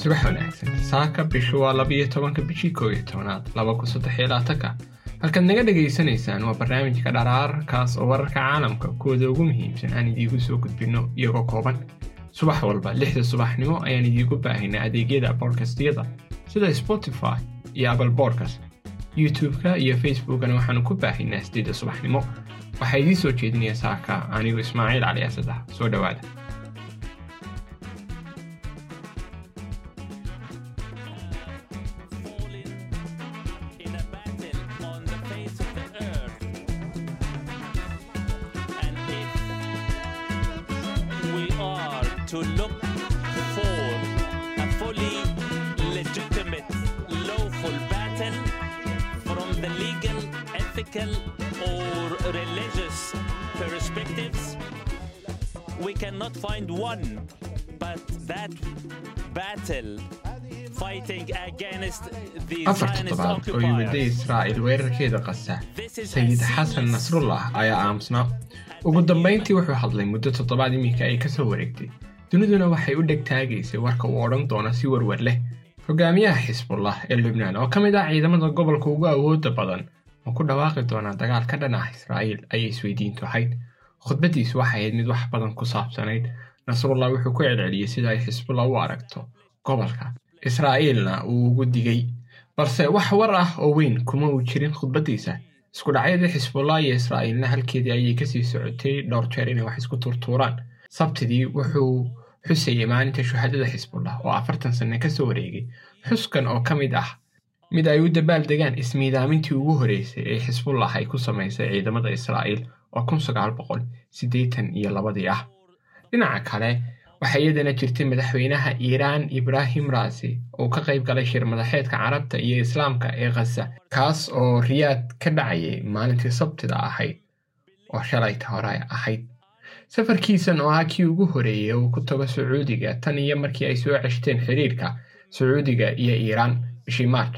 subax wanaagsan. Saaka bishu waa labiyo tobanka bishii koob iyo tobanaad laba kun saddex iyo labaatanka halkaad naga dhagaysanaysaan waa barnaamijka dharaarkaas oo wararka caalamka kuwooda ugu muhiimsan aan idiigu soo gudbinno iyagoo kooban. Subax walba lixda subaxnimo ayaan idiigu baahaynaa adeegyada boodkastyada sida spotify iyo apple boodcast youtube-ka iyo facebookana waxaanu ku baahaynaa sideedda subaxnimo. Waxaa idiin soo jeedinaya saaka anigu ismaaciil cali asadax. Soo dhowaada in a battle ethical, or religious perspectives, we cannot find one. But that battle fighting against the afar Zionist toddobaad oo yimidda israa'iil weerarkeeda qasa This is sayid as xasan nasrullah ayaa aamusnaa ugu dambayntii wuxuu hadlay muddo toddobaad iminka ay ka soo wareegtay. Duniduna waxay u dhegtaagaysay warka uu odhan doono si warwar leh. Hogaamiyaha xisbullah ee lubnaan oo ka mid ah ciidamada gobolka ugu awoodda badan oo ku dhawaaqi doona dagaal ka dhan ah israa'iil ayay isweydiintu ahayd. Khudbaddiisu waxay ahayd mid wax badan ku saabsanayd. Nasrullah wuxuu ku celceliyey sida ay xisbullah u aragto gobolka israa'iilna uu ugu digay. Balse wax war ah oo weyn kuma uu jirin khudbaddiisa. Isku dhacyadii xisbullah iyo israa'iilna halkeedii ayay ka sii socotay dhowr jeer inay wax isku turtuuraan sabtidii wuxuu xusayay maalinta shuhadada xisbullah oo afartan sanne ka soo wareegay. Xuskan oo ka mid ah mid ay u dabaaldegaan ismiidaamintii ugu horeysay ee xisbullah ay ku samaysay ciidamada israa'iil oo kun sagaal boqol siddeetan iyo labadii ah. Dhinaca kale waxaa iyadana jirtay madaxweynaha iiraan ibraahim raasi oo ka qayb galay shir madaxeedka carabta iyo islaamka ee khaza kaas oo riyaad ka dhacayay maalintii sabtida ahayd oo shalayta hore ahayd. Safarkiisan oo ah kii ugu horeeyey uu ku tago sacuudiga tan iyo markii ay soo ceshteen xiriirka sacuudiga iyo iiraan bishii maarj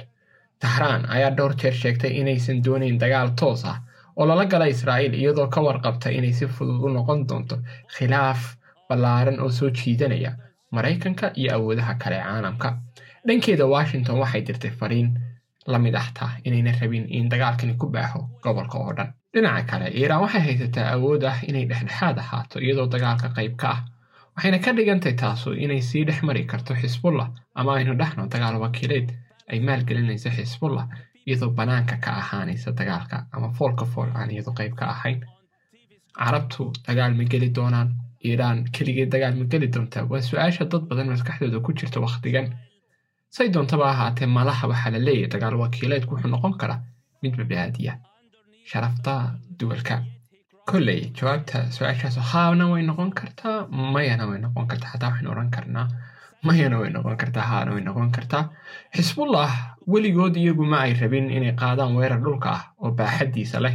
tahraan ayaa dhowr jeer sheegtay inaysan doonayn dagaal toos ah oo lala gala israa'iil iyadoo ka warqabta inay si fudud u noqon doonto khilaaf ballaaran oo soo jiidanaya maraykanka iyo awoodaha kale caalamka. Dhankeeda washington waxay dirtay fariin la mid ah taa inayna rabin in dagaalkani ku baaho gobolka oo dhan. Dhinaca kale iiraan waxay haysataa awood ah inay dhexdhexaad ahaato iyadoo dagaalka qayb ka ah waxayna ka dhigantay taasu inay sii dhex mari karto xisbullah ama aynu dhahno dagaal wakiileed ay maalgelinaysa xisbullah iyadoo bannaanka ka ahaanaysa dagaalka ama foolka fool aan iyadoo qayb ka ahayn carabtu dagaal ma geli doonaan iiraan keligeed dagaal ma geli doontaa waa su'aasha dad badan maskaxdooda ku jirta wakhtigan say doontaba ahaatee malaha waxaa la leeyahay dagaal wakiileedku wuxuu noqon karaa mid badbaadiya sharafta duwalka kolley jawaabta su'aashaas haana way noqon kartaa mayana way noqon kartaa xataa waxaynu odhan karnaa mayana way noqon kartaa haana way noqon kartaa xisbullah weligood iyagu ma ay rabin inay qaadaan weerar dhulka ah oo baaxaddiisa leh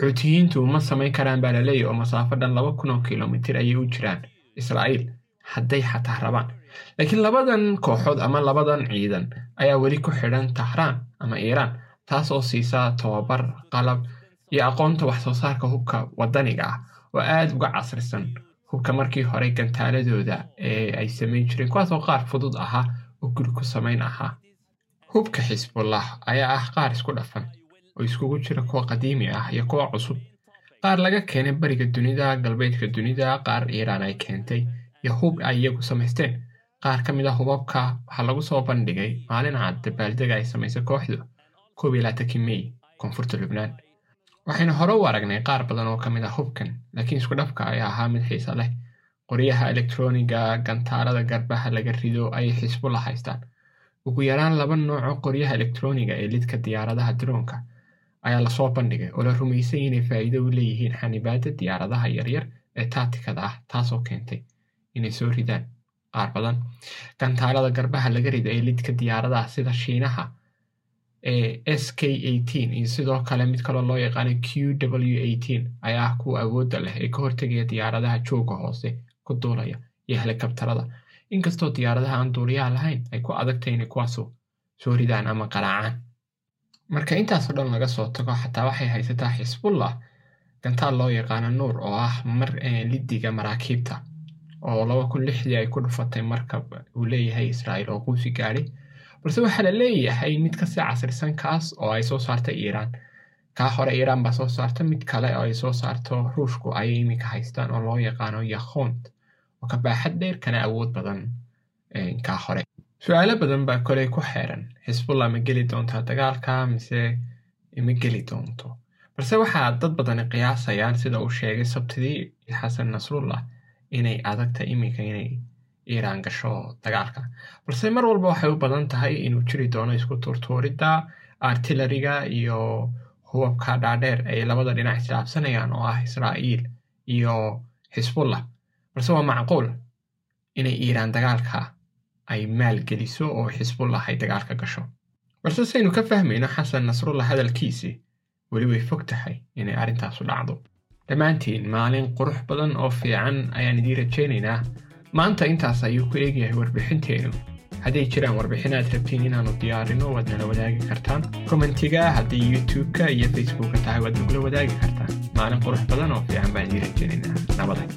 xuutiyiintu ma samayn karaan baa la leeyahy oo masaafo dhan laba kun oo kilomitir ayay u jiraan israa'iil hadday xataa rabaan laakiin labadan kooxood ama labadan ciidan ayaa weli ku xidhan tahraan ama iiraan taas oo siisa tobabar qalab iyo aqoonta wax soo saarka hubka waddaniga ah oo aad uga casrisan hubka markii hore gantaaladooda ee ay samayn jireen kuwaasoo qaar fudud ahaa oo guri ku samayn ahaa hubka xisbullah ayaa ah qaar isku dhafan oo iskugu jira kuwa qadiimi ah iyo kuwa cusub. Qaar laga keenay bariga dunida galbeedka dunida qaar iiraan ay keentay iyo hub ay iyagu samaysteen. Qaar ka mid a hubabka waxaa lagu soo bandhigay maalin cad dabaaldega ay samaysay kooxdu koob iyo laatankii mey koonfurta lubnaan waxaynu hore u aragnay qaar badan oo ka mid ah hubkan laakiin isku dhafka ayaa ahaa mid xiisa leh. Qoryaha elektroniga gantaalada garbaha laga rido ayay xisbullah haystaan. Ugu yaraan laba nooc oo qoryaha elektroniga ee lidka diyaaradaha droonka ayaa la soo bandhigay oo la rumaysay inay faa'iido u leeyihiin xanibaadda diyaaradaha yaryar ee taatikada ah taasoo keentay inay soo ridaan. Qaar badan gantaalada garbaha laga rido ee lidka diyaaradaha sida shiinaha ee s k iyo sidoo kale mid kaloo loo yaqaano q w ayaa ah kuwa awoodda leh ee ka hortegaya diyaaradaha jooga hoose ku duulaya iyo helikabtarada inkastoo diyaaradaha aan duuliyaha lahayn ay ku adagtay inay kuwaasu soo ridaan ama qaraacaan marka intaasoo dhan laga soo tago xataa waxay haysataa xisbullah gantaal loo yaqaano nuur oo ah mar lidiga maraakiibta oo laba kun lixdii ay ku dhufatay markab uu leeyahay israa'iil oo quusi gaadhay balse waxaa la leeyahay mid ka sii casrisan kaas oo ay soo saartay iiraan. Kaa hore iiraan baa soo saarta mid kale oo ay soo saarto ruushku ayay iminka haystaan oo loo yaqaano yakhont oo ka baaxad dheer kana awood badan kaa hore. Su'aalo badan baa koley ku xeeran. Xisbullah ma geli doontaa dagaalka mise ma geli doonto? Balse waxaa dad badani qiyaasayaan sida uu sheegay sabtidii xasan nasrullah inay adagta iminka inay iiraan gasho dagaalka. Balse mar walba waxay u badan tahay inuu jiri doono isku tuurtuuridda artilleriga iyo hubabka dhaadheer ay labada dhinac isdhaafsanayaan oo ah israa'iil iyo xisbullah balse waa macquul inay iiraan dagaalka ay maalgeliso oo xisbullah ay dagaalka gasho. Balse saynu ka fahmayno xasan nasrullah hadalkiisii weli way fog tahay inay arrintaasu dhacdo. Dhammaantiin maalin qurux badan oo fiican ayaan idiin rajaynaynaa maanta intaas ayuu ku eegyahay warbixinteennu hadday jiraan warbixinaad rabtiin inaannu diyaarino waad nala wadaagi kartaan. Kommentiga haddii youtube-ka iyo facebooka tahay waad nagula wadaagi kartaan. Maalin qurux badan oo fiican baan idiin rajaynaynaa nabaday